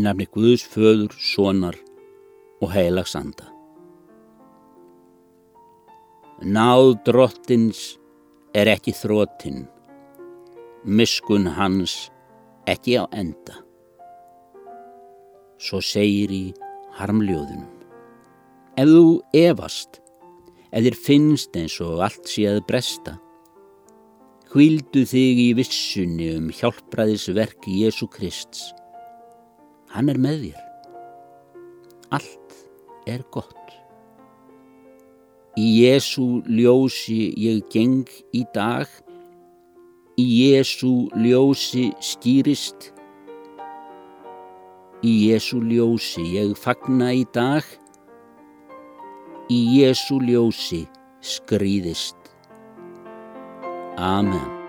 í nafni Guðs föður, sonar og heilags anda. Náð drottins er ekki þróttinn, miskun hans ekki á enda. Svo segir í harmljóðunum. Ef þú evast, ef þér finnst eins og allt sé að bresta, hvildu þig í vissunni um hjálpraðisverk Jésu Krists. Hann er með þér. Allt er gott. Í Jésu ljósi ég geng í dag, í Jésu ljósi skýrist, í Jésu ljósi ég fagna í dag, í Jésu ljósi skrýðist. Amen.